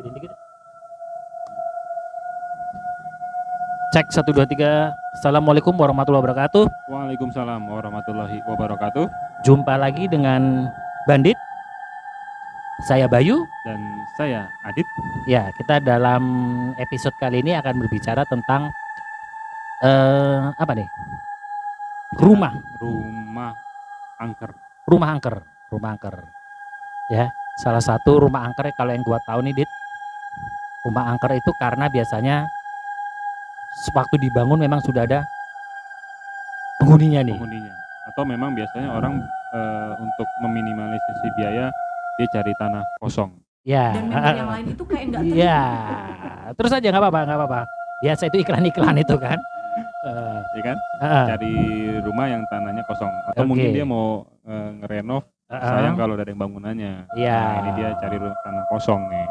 Gedein dikit. Cek 1 2 3. Assalamualaikum warahmatullahi wabarakatuh. Waalaikumsalam warahmatullahi wabarakatuh Jumpa lagi dengan Bandit. Saya Bayu. dan saya Adit. Ya, kita dalam episode kali ini akan berbicara tentang eh apa nih? Rumah, Rumah angker. rumah angker, rumah angker. Ya, salah satu rumah angker kalau yang gua tahu nih, Dit. Rumah angker itu karena biasanya sewaktu dibangun memang sudah ada penghuninya nih. penghuninya. Atau memang biasanya orang eh, untuk meminimalisasi biaya dia cari tanah kosong. Ya. dan memang yang lain itu kayak nggak Iya. Terus aja nggak apa-apa, nggak apa-apa. Biasa itu iklan-iklan itu kan. Eh, Ya kan? eh, Cari rumah yang tanahnya kosong atau Oke. mungkin dia mau eh, ngerenov eh, sayang kalau udah ada yang bangunannya. Iya. Nah, ini dia cari ru- tanah kosong nih.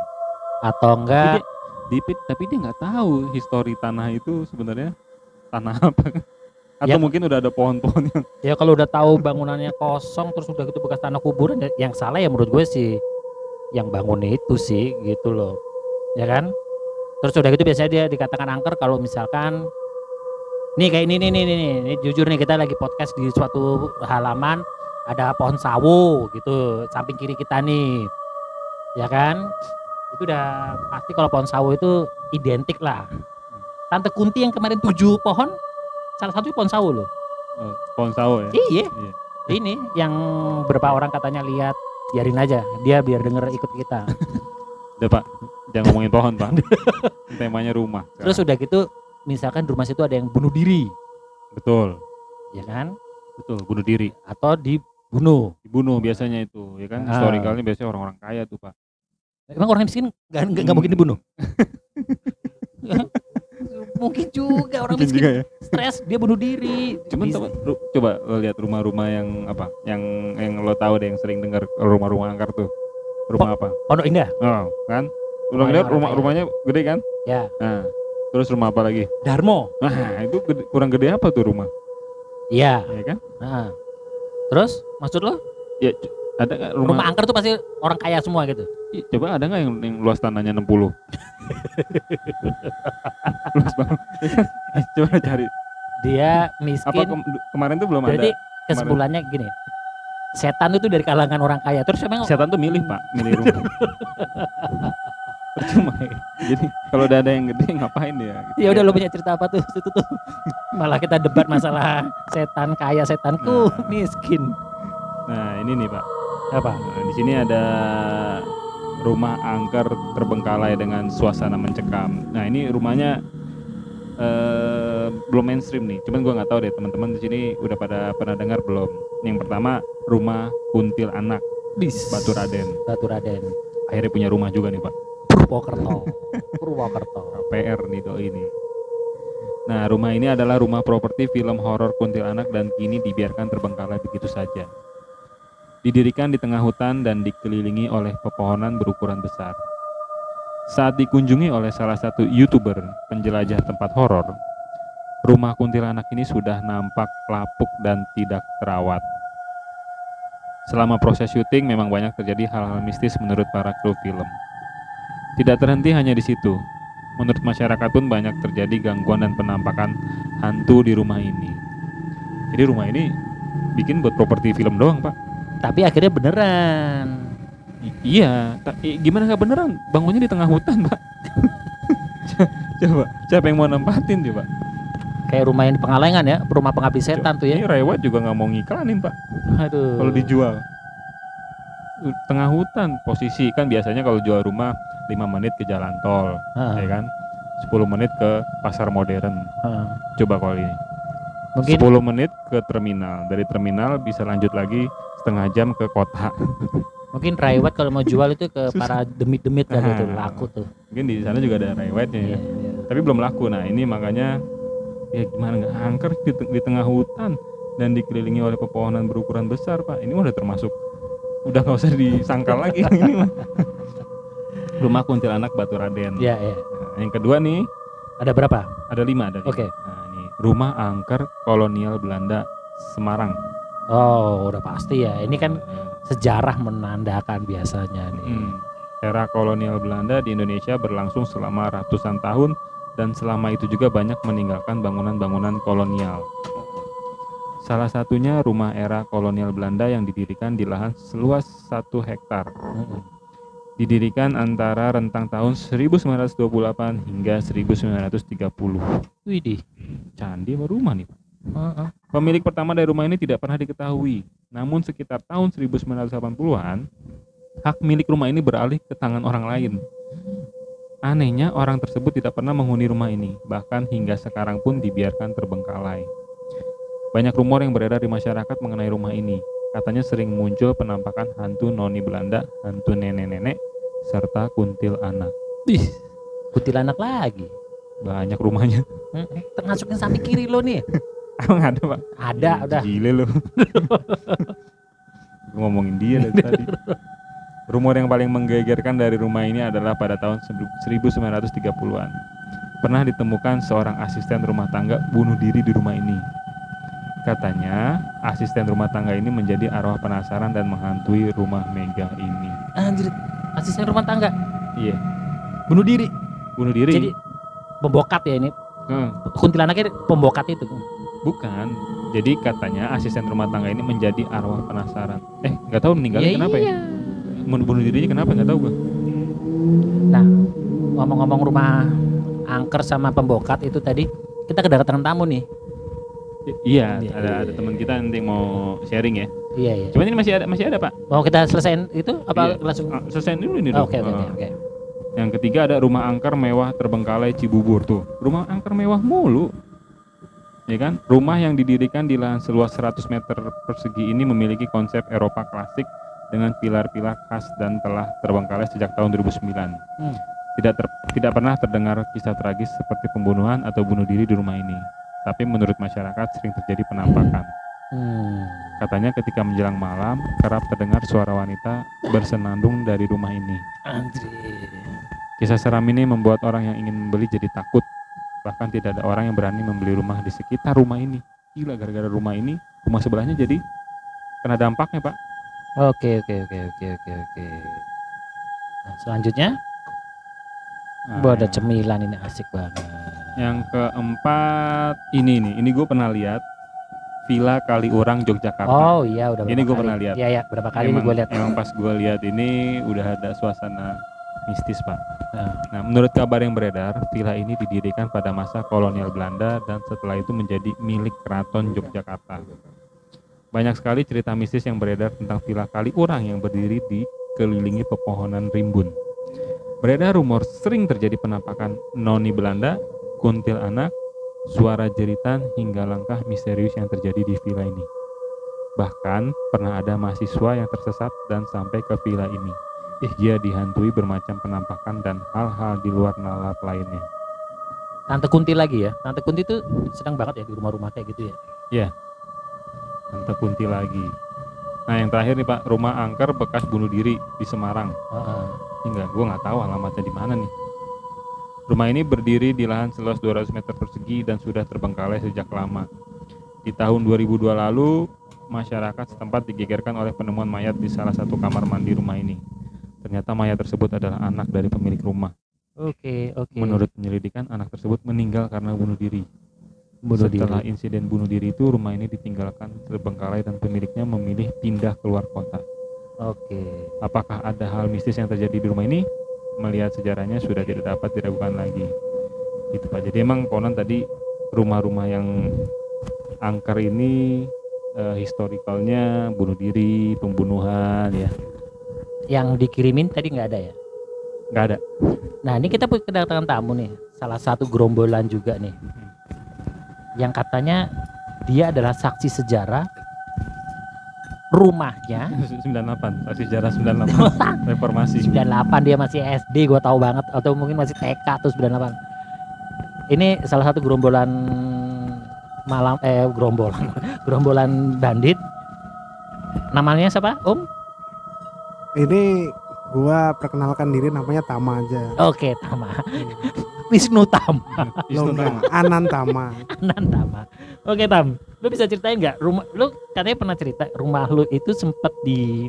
Atau enggak? Tapi dia, di- tapi dia nggak tahu histori tanah itu sebenarnya. Tanah apa. Atau Ya. mungkin udah ada pohon-pohon yang ya kalau udah tahu bangunannya kosong terus udah gitu bekas tanah kuburan ya- yang salah ya menurut gue sih yang bangun itu sih gitu loh. Ya kan? Terus udah gitu biasanya dia dikatakan angker kalau misalkan nih kayak ini nih nih nih, nih, Ini jujur nih kita lagi podcast di suatu halaman ada pohon sawo gitu samping kiri kita nih. Ya kan itu udah pasti kalau pohon sawo itu identik lah tante Kunti yang kemarin tujuh pohon salah satu pohon sawo loh eh, pohon sawo ya. Iya. Iya. Ini yang beberapa orang katanya lihat, biarin aja. Dia biar denger ikut kita. Udah pak, jangan ngomongin pohon pak. Temanya rumah. Terus udah gitu, misalkan di rumah situ ada yang bunuh diri, betul, ya kan? betul bunuh diri, Atau dibunuh. dibunuh biasanya itu, ya kan? Ah. Historicalnya biasanya orang-orang kaya tuh pak. Emang orang miskin nggak nggak nggak mungkin dibunuh? mungkin juga orang Mungkin miskin juga ya. stres dia bunuh diri. Cuman ru- coba lo lihat rumah-rumah yang apa, yang yang lo tahu deh yang sering dengar rumah-rumah angker tuh. Rumah apa? Pondok Indah, Oh, kan? Lo lihat rumah rumahnya gede kan? ya. Nah, terus rumah apa lagi? Darmo, Nah, itu gede- kurang gede apa tuh rumah? iya. Ya kan? Nah. Terus maksud lo Ya, ada nggak rumah? rumah angker tuh pasti orang kaya semua gitu? Coba ada nggak yang, yang luas tanahnya 60? luas banget. Ya kan? Coba cari. Dia Apa miskin. kem- kemarin tuh belum Berarti ada. kesimpulannya gini. Setan itu dari kalangan orang kaya. Terus emang Setan tuh milih pak, milih rumah. Percuma. Jadi kalau udah ada yang gede ngapain dia? Gitu. ya udah lo punya cerita apa tuh situ tuh. Malah kita debat masalah setan kaya setanku Nah. miskin. Nah ini nih pak. Apa? Nah, di sini ada rumah angker terbengkalai dengan suasana mencekam. Nah ini rumahnya eh, belum mainstream nih. Cuman gua nggak tahu deh teman-teman di sini udah pada pernah dengar belum. Yang pertama rumah kuntil anak Bis. Batu Raden. Batu Raden. Akhirnya punya rumah juga nih pak. Purwokerto. Purwokerto. PR nih do ini. Nah rumah ini adalah rumah properti film horor kuntilanak dan kini dibiarkan terbengkalai begitu saja. Didirikan di tengah hutan dan dikelilingi oleh pepohonan berukuran besar. Saat dikunjungi oleh salah satu youtuber penjelajah tempat horor, rumah kuntilanak ini sudah nampak lapuk dan tidak terawat. Selama proses syuting memang banyak terjadi hal-hal mistis menurut para kru film. Tidak terhenti hanya di situ, menurut masyarakat pun banyak terjadi gangguan dan penampakan hantu di rumah ini. Jadi rumah ini bikin buat properti film doang pak. Tapi akhirnya beneran. I- iya, ta- i- gimana nggak beneran? Bangunnya di tengah hutan pak. coba, siapa yang mau nempatin coba? Kayak rumah yang di Pengalengan ya, rumah pengabdi setan tuh Ini ya. Rewat juga nggak mau ngiklanin pak. Aduh. Kalau dijual tengah hutan posisi kan biasanya kalau jual rumah 5 menit ke jalan tol, Heeh, ya kan? 10 menit ke pasar modern. heeh. Coba kalau ini. Mungkin 10 menit ke terminal. Dari terminal bisa lanjut lagi setengah jam ke kota. mungkin Raiwat kalau mau jual itu ke Susah. para demit-demit kan itu Ah. laku tuh. Mungkin di sana juga ada Iya, ya. iya. Tapi belum laku. Nah ini makanya ya gimana nggak angker di, di tengah hutan dan dikelilingi oleh pepohonan berukuran besar pak. Ini udah termasuk udah nggak usah disangkal lagi yang ini mah. Rumah kuntilanak Batu Raden. Iya, iya. Nah, yang kedua nih Ada berapa? ada lima ada. Oke. Nah, ini rumah angker kolonial Belanda Semarang. Oh, udah pasti ya. Ini kan sejarah menandakan biasanya nih. Hmm. Era kolonial Belanda di Indonesia berlangsung selama ratusan tahun dan selama itu juga banyak meninggalkan bangunan-bangunan kolonial. Salah satunya rumah era kolonial Belanda yang didirikan di lahan seluas 1 hektar. Didirikan antara rentang tahun 1928 hingga 1930. Widih. Candi apa rumah nih? Pak? Pemilik pertama dari rumah ini tidak pernah diketahui. Namun sekitar tahun 1980-an, hak milik rumah ini beralih ke tangan orang lain. Anehnya, orang tersebut tidak pernah menghuni rumah ini, bahkan hingga sekarang pun dibiarkan terbengkalai. Banyak rumor yang beredar di masyarakat mengenai rumah ini. Katanya sering muncul penampakan hantu noni Belanda, hantu nenek-nenek, serta kuntil anak. Ih, kuntilanak lagi. Banyak rumahnya. Termasuk yang samping kiri lo nih. Emang ada, Pak? Ada, udah. Gile lu. Gua ngomongin dia dari tadi. Rumor yang paling menggegerkan dari rumah ini adalah pada tahun 1930-an. Pernah ditemukan seorang asisten rumah tangga bunuh diri di rumah ini. Katanya, asisten rumah tangga ini menjadi arwah penasaran dan menghantui rumah Mega ini. Anjir, asisten rumah tangga Iya, bunuh diri. bunuh diri. Jadi pembokat ya ini. Hmm, Kuntilanaknya pembokat itu. Bukan. Jadi katanya asisten rumah tangga ini menjadi arwah penasaran. Eh, nggak tahu meninggalnya kenapa ya? iya. Men- Bunuh dirinya kenapa? Nggak tahu gua. Nah, ngomong-ngomong rumah angker sama pembokat itu tadi, kita kedatangan tamu nih. I- Iya, Iya, ada ada teman kita nanti mau sharing ya. Iya, iya. Cuman ini masih ada masih ada pak. Mau kita selesaiin itu apa Iya. langsung? Ah, Selesai dulu ini oke, oke, Ah. oke. Yang ketiga ada rumah angker mewah terbengkalai Cibubur tuh. Rumah angker mewah mulu. Ya kan? Rumah yang didirikan di lahan seluas 100 meter persegi ini memiliki konsep Eropa klasik dengan pilar-pilar khas dan telah terbengkalai sejak tahun 2009. Hmm. Tidak ter- tidak pernah terdengar kisah tragis seperti pembunuhan atau bunuh diri di rumah ini. Tapi menurut masyarakat sering terjadi penampakan. Hmm. Katanya ketika menjelang malam kerap terdengar suara wanita bersenandung dari rumah ini. Anjir. Kisah seram ini membuat orang yang ingin membeli jadi takut. Bahkan tidak ada orang yang berani membeli rumah di sekitar rumah ini. Gila gara-gara rumah ini, rumah sebelahnya jadi kena dampaknya, Pak. Oke, oke, oke, oke, oke, oke. Nah, selanjutnya, Nah, Wah, ada yang- cemilan ini asik banget. Yang keempat ini nih, ini gue pernah lihat Villa Kaliurang Yogyakarta. Oh iya, udah. Ini kali. pernah lihat. Iya, iya, berapa kali emang, gue lihat. emang pas gue lihat ini udah ada suasana mistis, Pak. Nah. Nah, menurut kabar yang beredar, villa ini didirikan pada masa kolonial Belanda dan setelah itu menjadi milik Keraton Yogyakarta. Banyak sekali cerita mistis yang beredar tentang villa Kaliurang yang berdiri di kelilingi pepohonan rimbun. Beredar rumor sering terjadi penampakan noni Belanda, kuntil anak, suara jeritan hingga langkah misterius yang terjadi di villa ini. Bahkan pernah ada mahasiswa yang tersesat dan sampai ke villa ini. Dia dihantui bermacam penampakan dan hal-hal di luar nalar lainnya. Tante Kunti lagi ya. Tante Kunti itu sedang banget ya di rumah-rumah kayak gitu ya. Tante Kunti lagi. Nah yang terakhir nih Pak, rumah angker bekas bunuh diri di Semarang. Heeh. Enggak, gue nggak tahu alamatnya di mana nih. Rumah ini berdiri di lahan seluas 200 meter persegi dan sudah terbengkalai sejak lama. Di tahun 2002 lalu, masyarakat setempat digegerkan oleh penemuan mayat di salah satu kamar mandi rumah ini. Ternyata mayat tersebut adalah anak dari pemilik rumah. Oke, oke. Menurut penyelidikan, anak tersebut meninggal karena bunuh diri. bunuh Setelah diri. insiden bunuh diri itu, rumah ini ditinggalkan terbengkalai dan pemiliknya memilih pindah keluar kota. Oke. Apakah ada hal mistis yang terjadi di rumah ini? Melihat sejarahnya sudah tidak dapat diragukan lagi. Itu Pak. Jadi emang konon tadi rumah-rumah yang angker ini eh, historikalnya bunuh diri, pembunuhan ya. Yang dikirimin tadi nggak ada ya? Nggak ada. Nah ini kita punya kedatangan tamu nih, salah satu gerombolan juga nih, yang katanya dia adalah saksi sejarah rumahnya. 98, saksi sejarah 98 reformasi. 98 dia masih SD gue tahu banget. Atau mungkin masih TK atau 98 ini salah satu gerombolan malam eh gerombolan. Gerombolan bandit. Namanya siapa Om Ini gua perkenalkan diri namanya Tama aja. oke Tama Wisnu Tama Lo enggak, Anan Tama. Anan Tama oke Tam lu bisa ceritain nggak rumah lu katanya pernah cerita rumah lu itu sempat di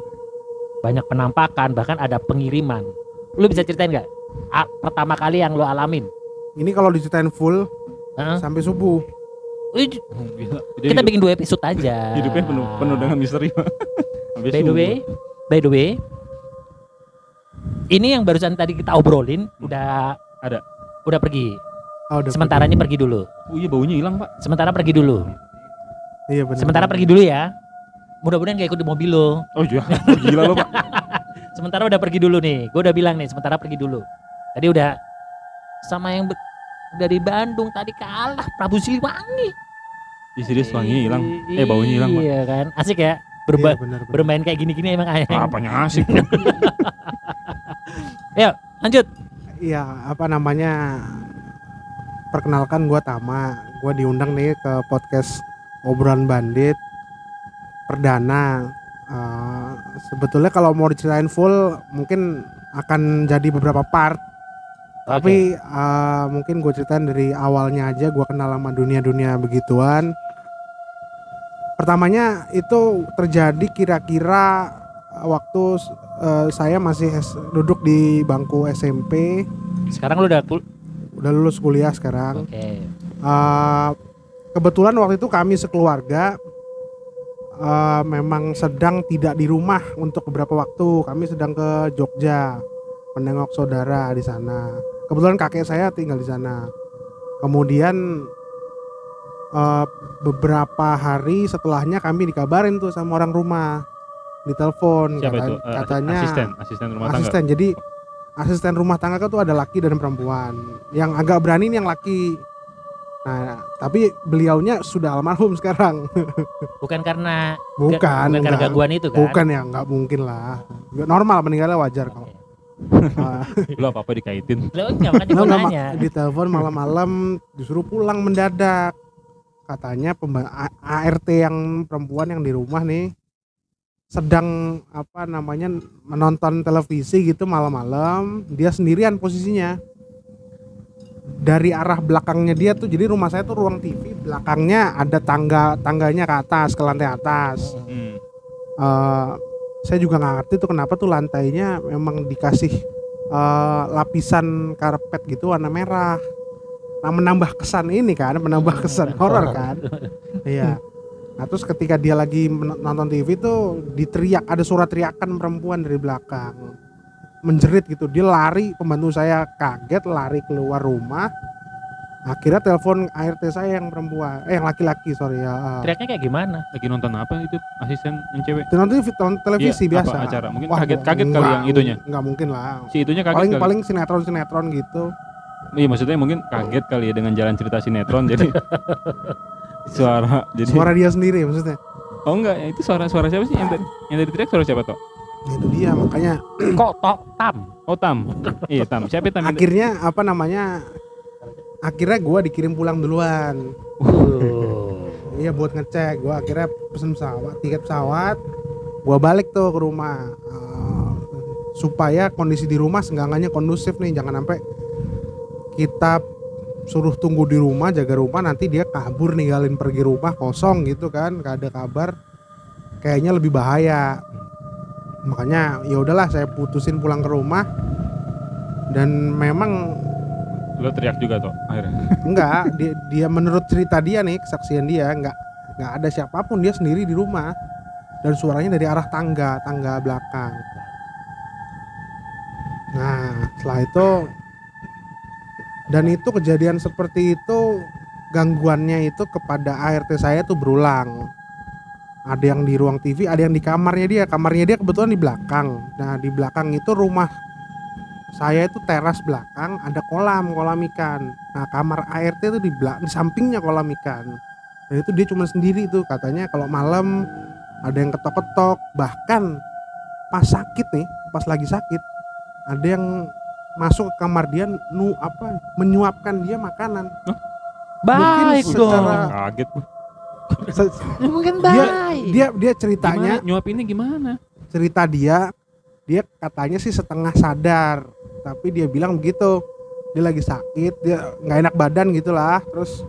banyak penampakan bahkan ada pengiriman Lu bisa ceritain nggak? Pertama kali yang lu alamin? Ini kalau diceritain full Heeh. sampai subuh. Kita hidup- bikin dua episode aja. hidupnya penuh penuh dengan misteri. By the way, by the way, ini yang barusan tadi kita obrolin udah Ada. udah pergi. Oh, udah Sementara ini pergi dulu. Oh iya baunya hilang pak. Sementara pergi dulu. Iya benar. Sementara pergi dulu ya. Mudah-mudahan gak ikut di mobil lo. Oh iya, oh, gila lo pak. Sementara udah pergi dulu nih. Gue udah bilang nih, sementara pergi dulu. Tadi udah sama yang be- dari Bandung tadi kalah Prabu Siliwangi. Di serius wanginya hilang. Eh baunya hilang pak. Iya kan. Asik ya. Iya, Berba benar, benar. bermain kayak gini-gini emang ayah. Apanya asik? Lanjut. Iya, apa namanya? Perkenalkan gua Tama. Gua diundang nih ke podcast obrolan bandit perdana. Eh, sebetulnya kalau mau diceritain full mungkin akan jadi beberapa part. Tapi eh, mungkin gue ceritain dari awalnya aja gue kenal sama dunia-dunia begituan. Pertamanya itu terjadi kira-kira waktu eh, saya masih duduk di bangku SMP, sekarang lu udah kul- udah lulus kuliah sekarang. Oke. Eh, kebetulan waktu itu kami sekeluarga eh, memang sedang tidak di rumah untuk beberapa waktu. Kami sedang ke Jogja menengok saudara di sana. Kebetulan kakek saya tinggal di sana. Kemudian eh, beberapa hari setelahnya kami dikabarin tuh sama orang rumah di telepon Siapa kata- itu? Eh, katanya asisten, asisten rumah tangga. asisten. Jadi asisten rumah tangga itu ada laki dan perempuan. Yang agak berani ini yang laki. Nah, tapi beliaunya sudah almarhum sekarang. Bukan karena Bukan, bukan karena gangguan itu kan. Bukan ya, nggak mungkin lah. Normal meninggalnya wajar kok. Oke. Ah, Lu apa apa dikaitin? Lo enggak makanya gue nggak, nanya. ma- ditelepon malam-malam disuruh pulang mendadak. Katanya ART yang perempuan yang di rumah nih sedang apa namanya menonton televisi gitu malam-malam, dia sendirian posisinya. Dari arah belakangnya dia tuh jadi rumah saya tuh ruang TV, belakangnya ada tangga tangganya ke atas ke lantai atas. Hmm. Eh, saya juga nggak ngerti tuh kenapa tuh lantainya memang dikasih eh, lapisan karpet gitu warna merah. Nah menambah kesan ini kan, menambah kesan horor kan. Iya. Nah terus ketika dia lagi nonton TV tuh diteriak ada suara teriakan perempuan dari belakang menjerit gitu dia lari pembantu saya kaget lari keluar rumah akhirnya telepon ART saya yang perempuan eh yang laki-laki sorry ya Teriaknya kayak gimana? Lagi nonton apa itu asisten yang cewek? uh, nonton TV nonton televisi Iya, biasa apa acara? Mungkin Wah, kaget-kaget kali enggak, yang itunya. nggak mungkin lah Si itunya kaget paling kali. paling sinetron sinetron gitu Iya maksudnya mungkin kaget kali ya dengan jalan cerita sinetron jadi suara jadi suara dia sendiri maksudnya? Oh enggak ya itu suara suara siapa sih? Yang tadi yang tadi teriak suara siapa toh Nah, itu dia makanya Kok tok tam? oh tam. Iya tam. Siapa tam? Akhirnya apa namanya akhirnya gua dikirim pulang duluan. Uh. iya buat ngecek. Gua akhirnya pesen pesawat tiket pesawat. Gua balik tuh ke rumah. Eh, supaya kondisi di rumah senggangannya kondusif nih. Jangan sampai kita suruh tunggu di rumah jaga rumah nanti dia kabur ninggalin pergi rumah kosong gitu kan gak ada kabar. Kayaknya lebih bahaya. Makanya ya udahlah saya putusin pulang ke rumah. Dan memang lo teriak juga toh akhirnya? Enggak dia, dia menurut cerita dia nih kesaksian dia enggak enggak ada siapa pun dia sendiri di rumah. Dan suaranya dari arah tangga tangga belakang. Nah setelah itu dan itu kejadian seperti itu gangguannya itu kepada ART saya tuh berulang. Ada yang di ruang TV ada yang di kamarnya dia. Kamarnya dia kebetulan di belakang. Nah di belakang itu rumah saya itu teras belakang ada kolam kolam ikan. Nah kamar ART itu di belakang di sampingnya kolam ikan. Dan itu dia cuma sendiri tuh katanya. Kalau malam ada yang ketok-ketok. Bahkan pas sakit nih pas lagi sakit ada yang masuk ke kamar dia nu apa menyuapkan dia makanan. Baik Mungkin dong. secara- kaget. Se- Mungkin dia baik. dia dia ceritanya gimana? Nyuapinnya gimana? cerita dia dia katanya sih setengah sadar tapi dia bilang begitu. Dia lagi sakit dia nggak enak badan gitulah. Terus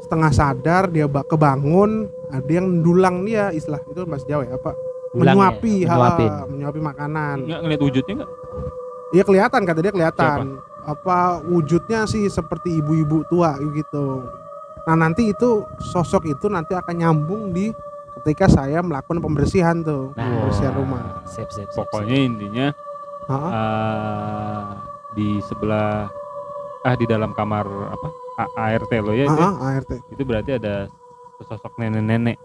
setengah sadar dia ba- kebangun ada yang dulang dia istilah itu bahasa Jawa ya apa Dulang ya, menyuapi ha, menyuapi makanan. Nggak ngeliat wujudnya nggak Iya kelihatan kata dia kelihatan. Apa wujudnya sih seperti ibu-ibu tua gitu. Nah nanti itu sosok itu nanti akan nyambung di ketika saya melakukan pembersihan tuh, Nah, pembersihan rumah. Sip, sip, sip, Pokoknya intinya Ha-ha. eh, di sebelah ah di dalam kamar apa A- ART lo ya itu, ART. itu berarti ada sosok nenek-nenek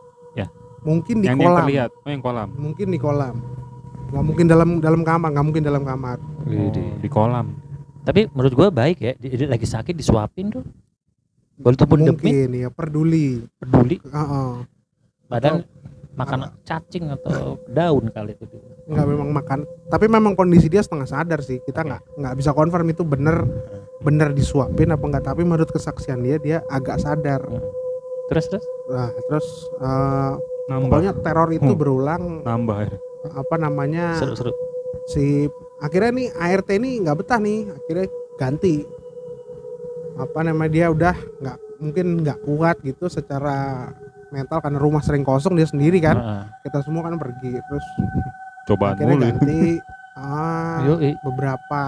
Mungkin di yang, yang kolam. terlihat oh yang kolam Mungkin di kolam. Nggak mungkin dalam dalam kamar, nggak mungkin dalam kamar. Oh, di kolam Tapi menurut gua baik ya, dia, dia lagi sakit disuapin tuh. Walaupun demi Mungkin ya peduli. peduli, Heeh. badan makan cacing atau daun kali itu. nggak memang makan tapi memang kondisi dia setengah sadar sih kita nggak nggak bisa konfirm itu bener bener disuapin apa enggak tapi menurut kesaksian dia dia agak sadar Terus terus? nah terus eh, nambah pokoknya teror itu Hmm. berulang nambah ya. Apa namanya Seru-seru. si akhirnya nih ART ini nggak betah nih akhirnya ganti apa namanya dia udah nggak mungkin nggak kuat gitu secara mental karena rumah sering kosong dia sendiri kan Heeh. kita semua kan pergi terus cobaan akhirnya mulu ya. ganti ah, Yoi. beberapa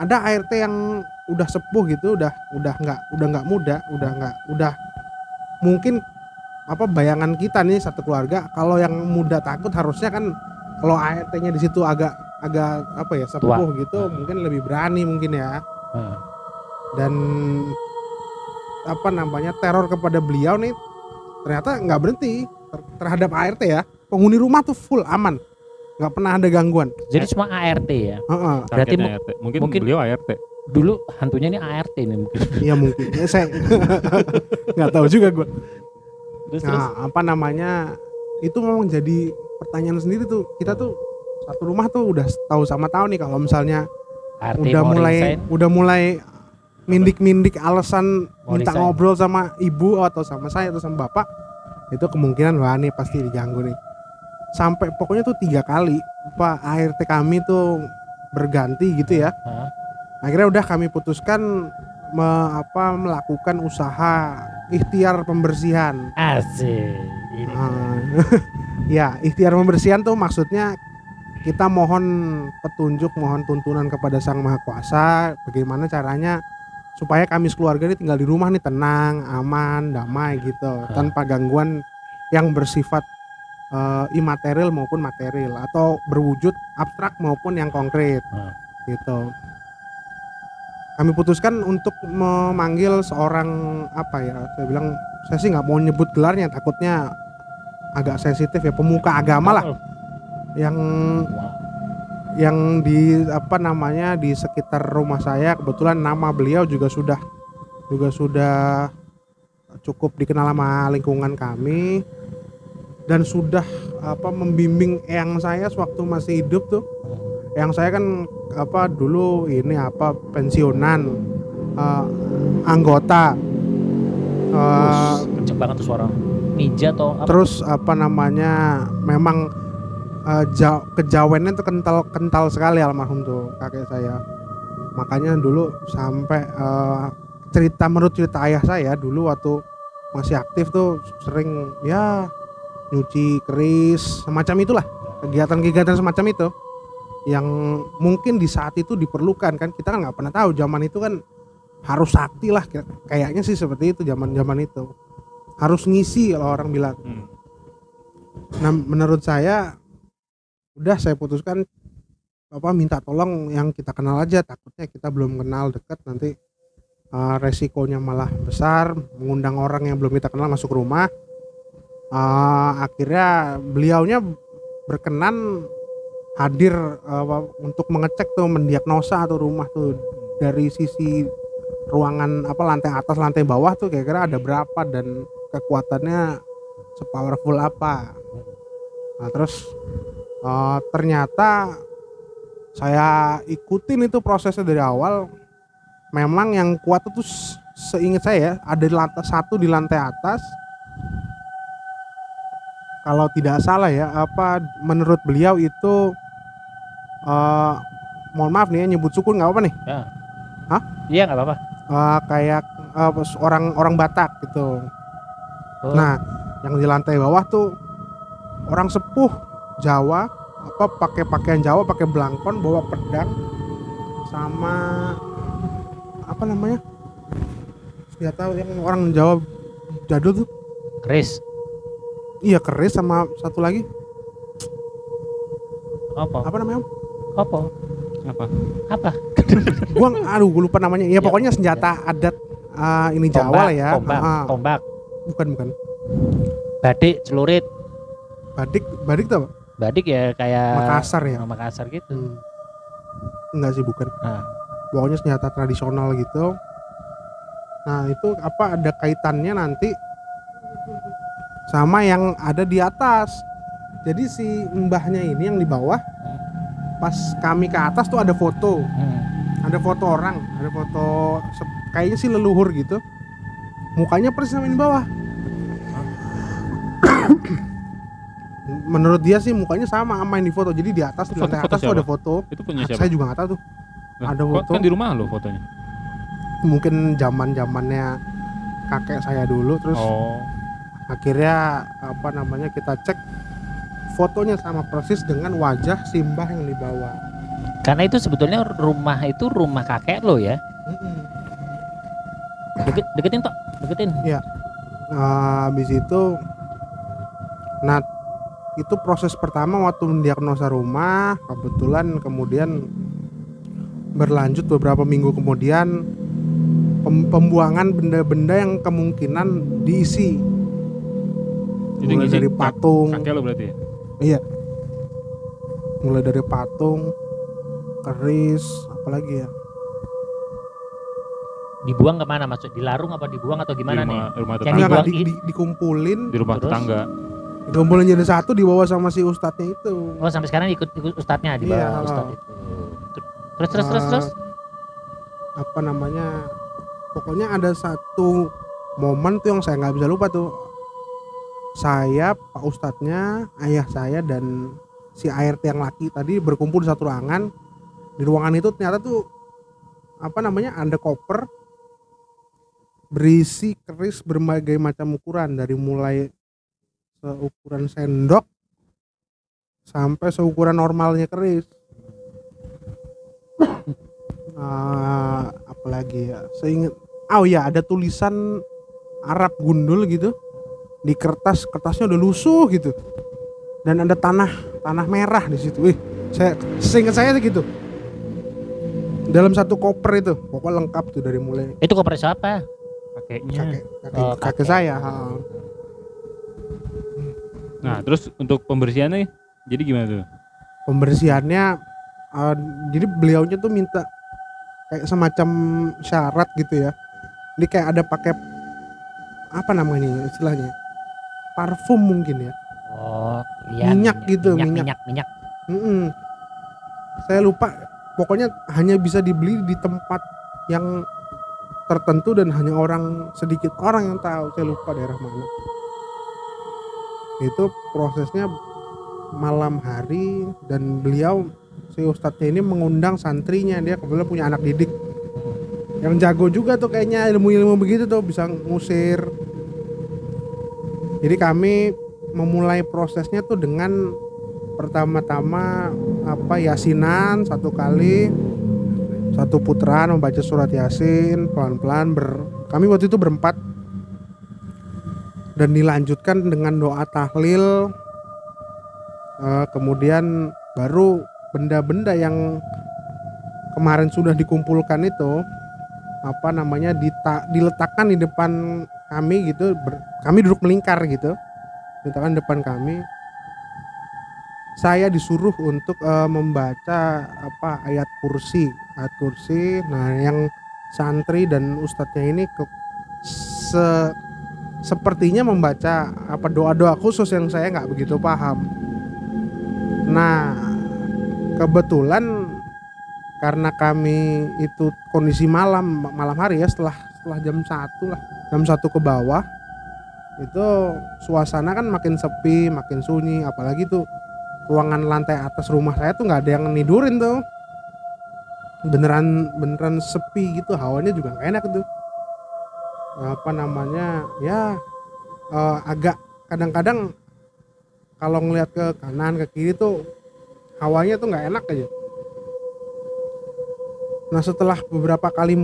ada ART yang udah sepuh gitu udah udah nggak udah nggak muda udah nggak udah mungkin apa bayangan kita nih satu keluarga kalau yang muda takut harusnya kan kalau ART-nya di situ agak agak apa ya sepuh gitu mungkin lebih berani mungkin ya Heeh. dan apa namanya teror kepada beliau nih ternyata nggak berhenti ter- terhadap ART ya penghuni rumah tuh full aman nggak pernah ada gangguan Jadi cuma ART ya. Heeh. Berarti ART. mungkin, mungkin- beliau ART Dulu hantunya ini ART nih mungkin. Iya mungkin. Ya, saya nggak tahu juga gue. Terus terus. Nah, apa namanya? Itu memang jadi pertanyaan sendiri tuh. Kita tuh satu rumah tuh udah tahu sama tahu nih kalau misalnya ART udah mulai resign. udah mulai mindik-mindik alasan Mau minta resign. ngobrol sama ibu atau sama saya atau sama bapak itu kemungkinan wah nih pasti diganggu nih sampai pokoknya tuh tiga kali pak ART kami tuh berganti gitu ya Hah? akhirnya udah kami putuskan me- apa melakukan usaha ikhtiar pembersihan Asik. Ini. Ah, ya ikhtiar pembersihan tuh maksudnya kita mohon petunjuk mohon tuntunan kepada sang maha kuasa bagaimana caranya supaya kami sekeluarga ini tinggal di rumah nih tenang aman damai gitu tanpa gangguan yang bersifat eh, imaterial maupun material atau berwujud abstrak maupun yang konkret Hmm. gitu kami putuskan untuk memanggil seorang apa ya saya bilang saya sih nggak mau nyebut gelarnya takutnya agak sensitif ya pemuka agama lah. Yang yang di apa namanya di sekitar rumah saya kebetulan nama beliau juga sudah juga sudah cukup dikenal sama lingkungan kami. Dan sudah apa membimbing eyang saya sewaktu masih hidup tuh yang saya kan apa dulu ini apa pensiunan eh, anggota Terus kenceng banget tuh suara. Ninja atau apa? terus apa namanya memang eh, ja- kejawennya tuh kental kental sekali almarhum tuh kakek saya. Makanya dulu sampai eh, cerita menurut cerita ayah saya dulu waktu masih aktif tuh sering ya nyuci keris semacam itulah. Kegiatan-kegiatan semacam itu yang mungkin di saat itu diperlukan kan? Kita kan nggak pernah tahu zaman itu kan harus sakti lah kayak- kayaknya sih seperti itu zaman zaman itu. Harus ngisi kalau orang bilang. Hmm. Nah, menurut saya udah saya putuskan apa minta tolong yang kita kenal aja. Takutnya kita belum kenal dekat nanti uh, resikonya malah besar mengundang orang yang belum kita kenal masuk rumah. Uh, akhirnya beliaunya berkenan hadir uh, untuk mengecek tuh mendiagnosa tuh rumah tuh dari sisi ruangan apa lantai atas lantai bawah tuh kira-kira ada berapa dan kekuatannya sepowerful apa Nah terus eh, ternyata saya ikutin itu prosesnya dari awal. Memang yang kuat itu seingat saya ya, ada di lantai satu di lantai atas. Kalau tidak salah ya, apa menurut beliau itu eh mohon maaf nih ya nyebut suku nggak apa nih, Iya nggak apa-apa. Eh, kayak eh, orang orang Batak gitu. Oh. Nah, yang di lantai bawah tuh orang sepuh Jawa apa pakai pakaian Jawa pakai belangkon bawa pedang sama apa namanya? Senjata yang orang Jawa jadul tuh. Chris iya keris sama satu lagi. Apa? Apa namanya apa? Apa? apa? Gua aduh gua lupa namanya. Ya pokoknya senjata adat ah, ini Jawa lah ya. tombak Ah, tombak. Bukan bukan. Badik celurit. Badik badik tuh apa? badik ya kayak Makassar ya? Makassar gitu. Hmm. enggak sih bukan. Nah. pokoknya senjata tradisional gitu. Nah itu apa ada kaitannya nanti sama yang ada di atas. Jadi si mbahnya ini yang di bawah pas kami ke atas tuh ada foto Hmm. ada foto orang ada foto kayaknya sih leluhur gitu mukanya persis sama yang di bawah menurut dia sih mukanya sama sama yang di foto jadi di atas di Foto- lantai foto atas tuh ada foto Itu punya siapa? saya juga nggak tahu tuh Lah, ada foto. Kan di rumah lo fotonya. mungkin zaman zamannya kakek saya dulu terus Oh. akhirnya apa namanya kita cek fotonya sama persis dengan wajah simbah yang di bawah karena itu sebetulnya rumah itu rumah kakek lo ya? Deket, deketin tok. Deketin. Nah, habis itu nah itu proses pertama waktu mendiagnosa rumah kebetulan kemudian berlanjut beberapa minggu kemudian pem- pembuangan benda-benda yang kemungkinan diisi. Itu mulai dari patung. Kakek lo berarti ya? Iya. Mulai dari patung keris apalagi ya? Dibuang ke mana maksud? Dilarung apa dibuang atau Di gimana nih? rumah, rumah Yang tetangga. Dibuang di- di- dikumpulin Di rumah Terus? tetangga. dikumpulin jadi satu dibawa sama si ustadznya itu. Oh sampai sekarang ikut ikut ustadznya di bawah Iya, ustadz itu. Terus terus terus terus? Apa namanya? Pokoknya ada satu momen tuh yang saya nggak bisa lupa tuh saya pak ustadznya ayah saya dan si ART yang laki tadi berkumpul di satu ruangan. Di ruangan itu ternyata tuh apa namanya ada koper berisi keris berbagai macam ukuran. Dari mulai seukuran sendok sampai seukuran normalnya keris. Ah, apalagi ya seingat oh ya ada tulisan Arab gundul gitu di kertas kertasnya udah lusuh gitu. Dan ada tanah tanah merah di situ. Wih saya seingat saya tuh gitu. Dalam satu koper itu pokoknya lengkap tuh dari mulai. Itu koper siapa? Kakeknya. Kakek kakek, Oh, kakek kakek. saya ha. Nah, terus untuk pembersihannya jadi gimana tuh? pembersihannya eh, jadi beliaunya tuh minta kayak semacam syarat gitu ya. Ini kayak ada pakai apa namanya istilahnya parfum mungkin ya. Oh iya Minyak gitu, minyak minyak. minyak minyak. Mm-mm. saya lupa pokoknya hanya bisa dibeli di tempat yang tertentu dan hanya orang sedikit orang yang tahu. Saya lupa daerah mana. Itu prosesnya malam hari dan beliau si ustadznya ini mengundang santrinya. Dia kebetulan punya anak didik. Yang jago juga tuh kayaknya ilmu-ilmu begitu tuh bisa ngusir jadi kami memulai prosesnya tuh dengan pertama-tama apa yasinan satu kali satu putaran membaca surat yasin pelan-pelan ber kami waktu itu berempat. Dan dilanjutkan dengan doa tahlil Eh, kemudian baru benda-benda yang kemarin sudah dikumpulkan itu apa namanya dita- diletakkan di depan kami gitu ber- kami duduk melingkar gitu. Diletakkan di depan kami. Saya disuruh untuk eh, membaca apa ayat kursi. Ayat kursi. Nah yang santri dan ustadznya ini ke se- sepertinya membaca apa doa-doa khusus yang saya nggak begitu paham. Nah kebetulan karena kami itu kondisi malam malam hari ya setelah setelah jam satu lah jam satu ke bawah itu suasana kan makin sepi makin sunyi apalagi tuh ruangan lantai atas rumah saya tuh nggak ada yang nidurin tuh. Beneran beneran sepi gitu hawanya juga nggak enak tuh. Apa namanya ya eh, agak kadang-kadang kalau ngelihat ke kanan ke kiri tuh hawanya tuh nggak enak aja Nah setelah beberapa kali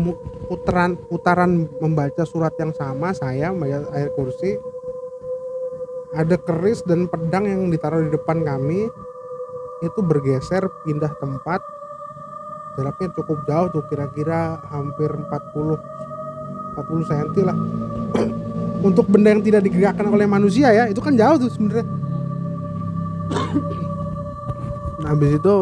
putaran putaran membaca surat yang sama saya membaca ayat kursi ada keris dan pedang yang ditaruh di depan kami. Itu bergeser pindah tempat. Jaraknya cukup jauh tuh kira-kira hampir 40 40 cm lah. Untuk benda yang tidak digerakkan oleh manusia ya itu kan jauh tuh sebenarnya. Nah, habis itu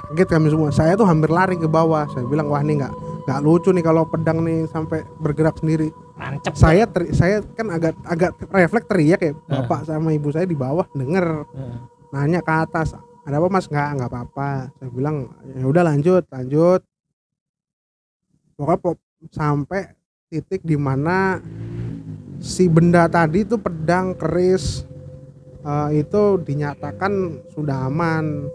kaget kami semua. Saya tuh hampir lari ke bawah. Saya bilang wah ini nggak nggak lucu nih kalau pedang nih sampai bergerak sendiri. Nancep. saya teri- saya kan agak agak refleks teriak ya. Bapak sama ibu saya di bawah denger. Heeh. nanya ke atas ada apa mas? Nggak nggak apa-apa. Saya bilang ya udah lanjut lanjut. Pokoknya po- sampai titik di mana si benda tadi itu pedang keris eh, itu dinyatakan sudah aman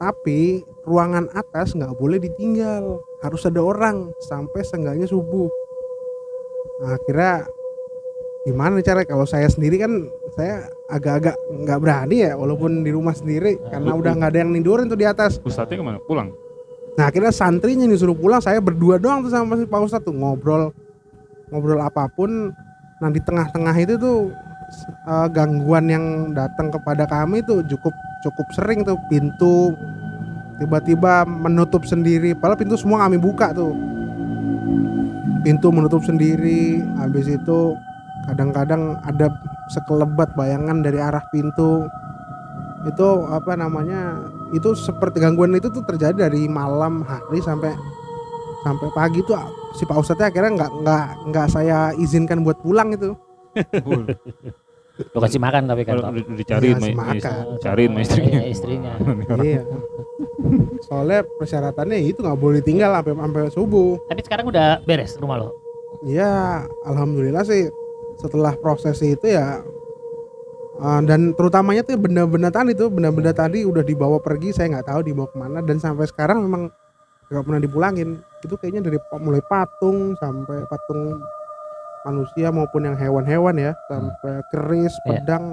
tapi ruangan atas nggak boleh ditinggal. Harus ada orang sampai seenggaknya subuh. Nah, akhirnya gimana cara? Kalau saya sendiri kan saya agak-agak nggak berani ya walaupun di rumah sendiri karena udah nggak ada yang nindurin tuh di atas. Ustadznya ke mana? Pulang. nah akhirnya santrinya disuruh pulang saya berdua doang tuh sama si Pak Ustadz tuh ngobrol. Ngobrol apa pun nah di tengah-tengah itu tuh eh, gangguan yang datang kepada kami tuh cukup cukup sering tuh. Pintu tiba-tiba menutup sendiri. Padahal pintu semua kami buka tuh. Pintu menutup sendiri. Habis itu kadang-kadang ada sekelebat bayangan dari arah pintu. Itu apa namanya itu seperti gangguan itu tuh terjadi dari malam hari sampai sampai pagi tuh. Si Pak Ustadznya akhirnya nggak nggak nggak saya izinkan buat pulang itu Lo kasih makan tapi kan. Kalau dicariin Iya, sama makan. cariin sama istrinya. Iya, istrinya. iya soalnya persyaratannya itu nggak boleh tinggal sampai sampai subuh Tapi sekarang udah beres rumah lo. ya alhamdulillah sih setelah proses itu ya uh, dan terutamanya tuh benda-benda tadi tuh benda-benda tadi udah dibawa pergi saya nggak tahu dibawa ke mana dan sampai sekarang memang nggak pernah dipulangin itu kayaknya dari mulai patung sampai patung manusia maupun yang hewan-hewan ya sampai keris Iya. pedang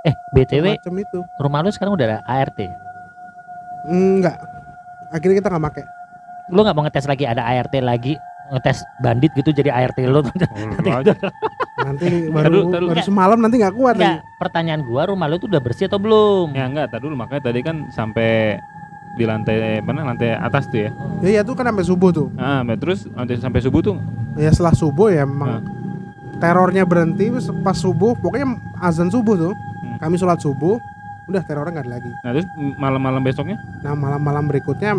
Eh, BTW macam itu rumah lo sekarang udah ada ART. enggak akhirnya kita nggak pakai Lo nggak mau ngetes lagi ada ART lagi ngetes bandit gitu jadi ART lo Oh, lu aja. nanti baru taruh. baru semalam nanti nggak kuat Enggak, lagi pertanyaan gua rumah lo tuh udah bersih atau belum? Ya enggak, tadi dulu makanya tadi kan sampai di lantai mana lantai atas tuh ya. ya ya tuh kan sampai subuh tuh Ah, nah, terus nanti sampai subuh tuh ya setelah subuh ya memang terornya berhenti pas subuh pokoknya azan subuh tuh Hmm. kami sholat subuh udah terornya nggak ada lagi Nah, terus malam-malam besoknya? nah malam-malam berikutnya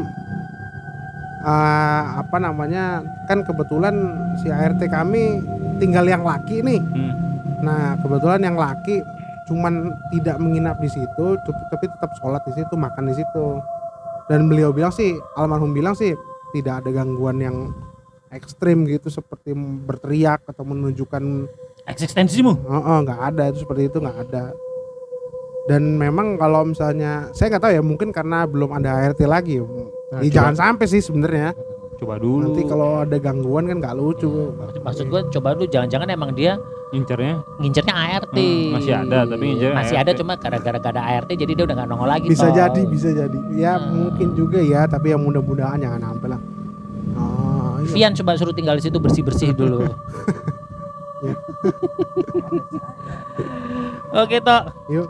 eh, apa namanya kan kebetulan si ART kami tinggal yang laki nih Hmm. nah kebetulan yang laki cuman tidak menginap di situ tapi tapi tetap sholat di situ makan di situ dan beliau bilang sih almarhum bilang sih tidak ada gangguan yang ekstrim gitu seperti berteriak atau menunjukkan Eksistensimu. Oh, oh, nggak ada itu seperti itu nggak ada. Dan memang kalau misalnya saya nggak tahu ya mungkin karena belum ada ART lagi. Nah, Ya, coba- jangan sampai sih sebenarnya. Coba dulu. Nanti kalau ada gangguan kan nggak lucu. Maksud, maksud gua coba lu jangan-jangan emang dia incernya ngincernya ART. Hmm, masih ada, tapi ngincernya masih ART. ada cuma gara-gara gak ada ART jadi dia udah nggak nongol lagi. Bisa Toh. jadi, bisa jadi. Ya Hmm. mungkin juga ya, tapi yang mudah-mudahan jangan sampai lah. Vian coba suruh tinggal di situ bersih-bersih dulu. Oke Tok, Yuk,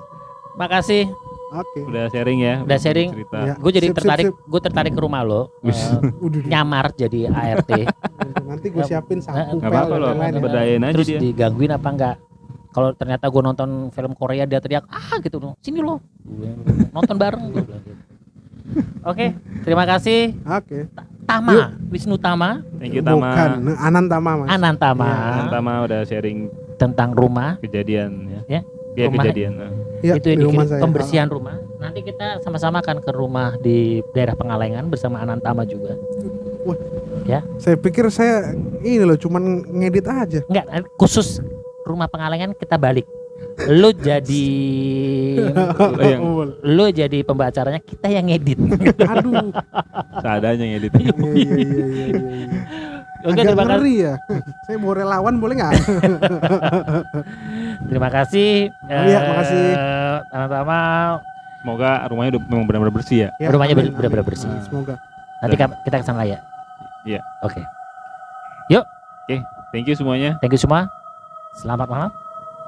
makasih. oke. udah sharing ya. Udah sharing. Cerita. Ya. Gue jadi Sip, tertarik, sip. gue tertarik ke rumah lo. Wis. Udah, nyamar jadi ART. nanti gue siapin sapu Nggak pel apa-apa lain-lain ya. bedain aja Terus dia. digangguin apa enggak? Kalau ternyata gue nonton film Korea dia teriak ah gitu loh, sini lo nonton bareng. Oke, terima kasih Oke. Tama, Wisnu Tama, Thank you Tama. Bukan, Anantama Mas. Anantama Iya, Tama udah sharing tentang rumah kejadian ya. Ya, Iya, rumah. kejadian. nah. Iya, itu yang di rumah saya. pembersihan rumah. Nanti kita sama-sama akan ke rumah di daerah Pengalengan bersama Anantama juga. Saya pikir saya ini loh cuman ngedit aja. Enggak, khusus rumah Pengalengan kita balik. Lu jadi yang lu jadi pembacaranya, kita yang ngedit. Aduh. seadanya ngedit. Iya iya iya iya. iya. Oke, Agak terima kasih. ngeri ya. Saya mau relawan boleh nggak? Terima kasih. Oh iya, makasih. Eh, Anantama Semoga rumahnya udah memang benar-benar bersih ya. Ya, Rumahnya benar-benar bersih. Semoga. nanti ka- kita ke sana ya. Iya. Oke. Thank you semuanya. Thank you semua. Selamat malam.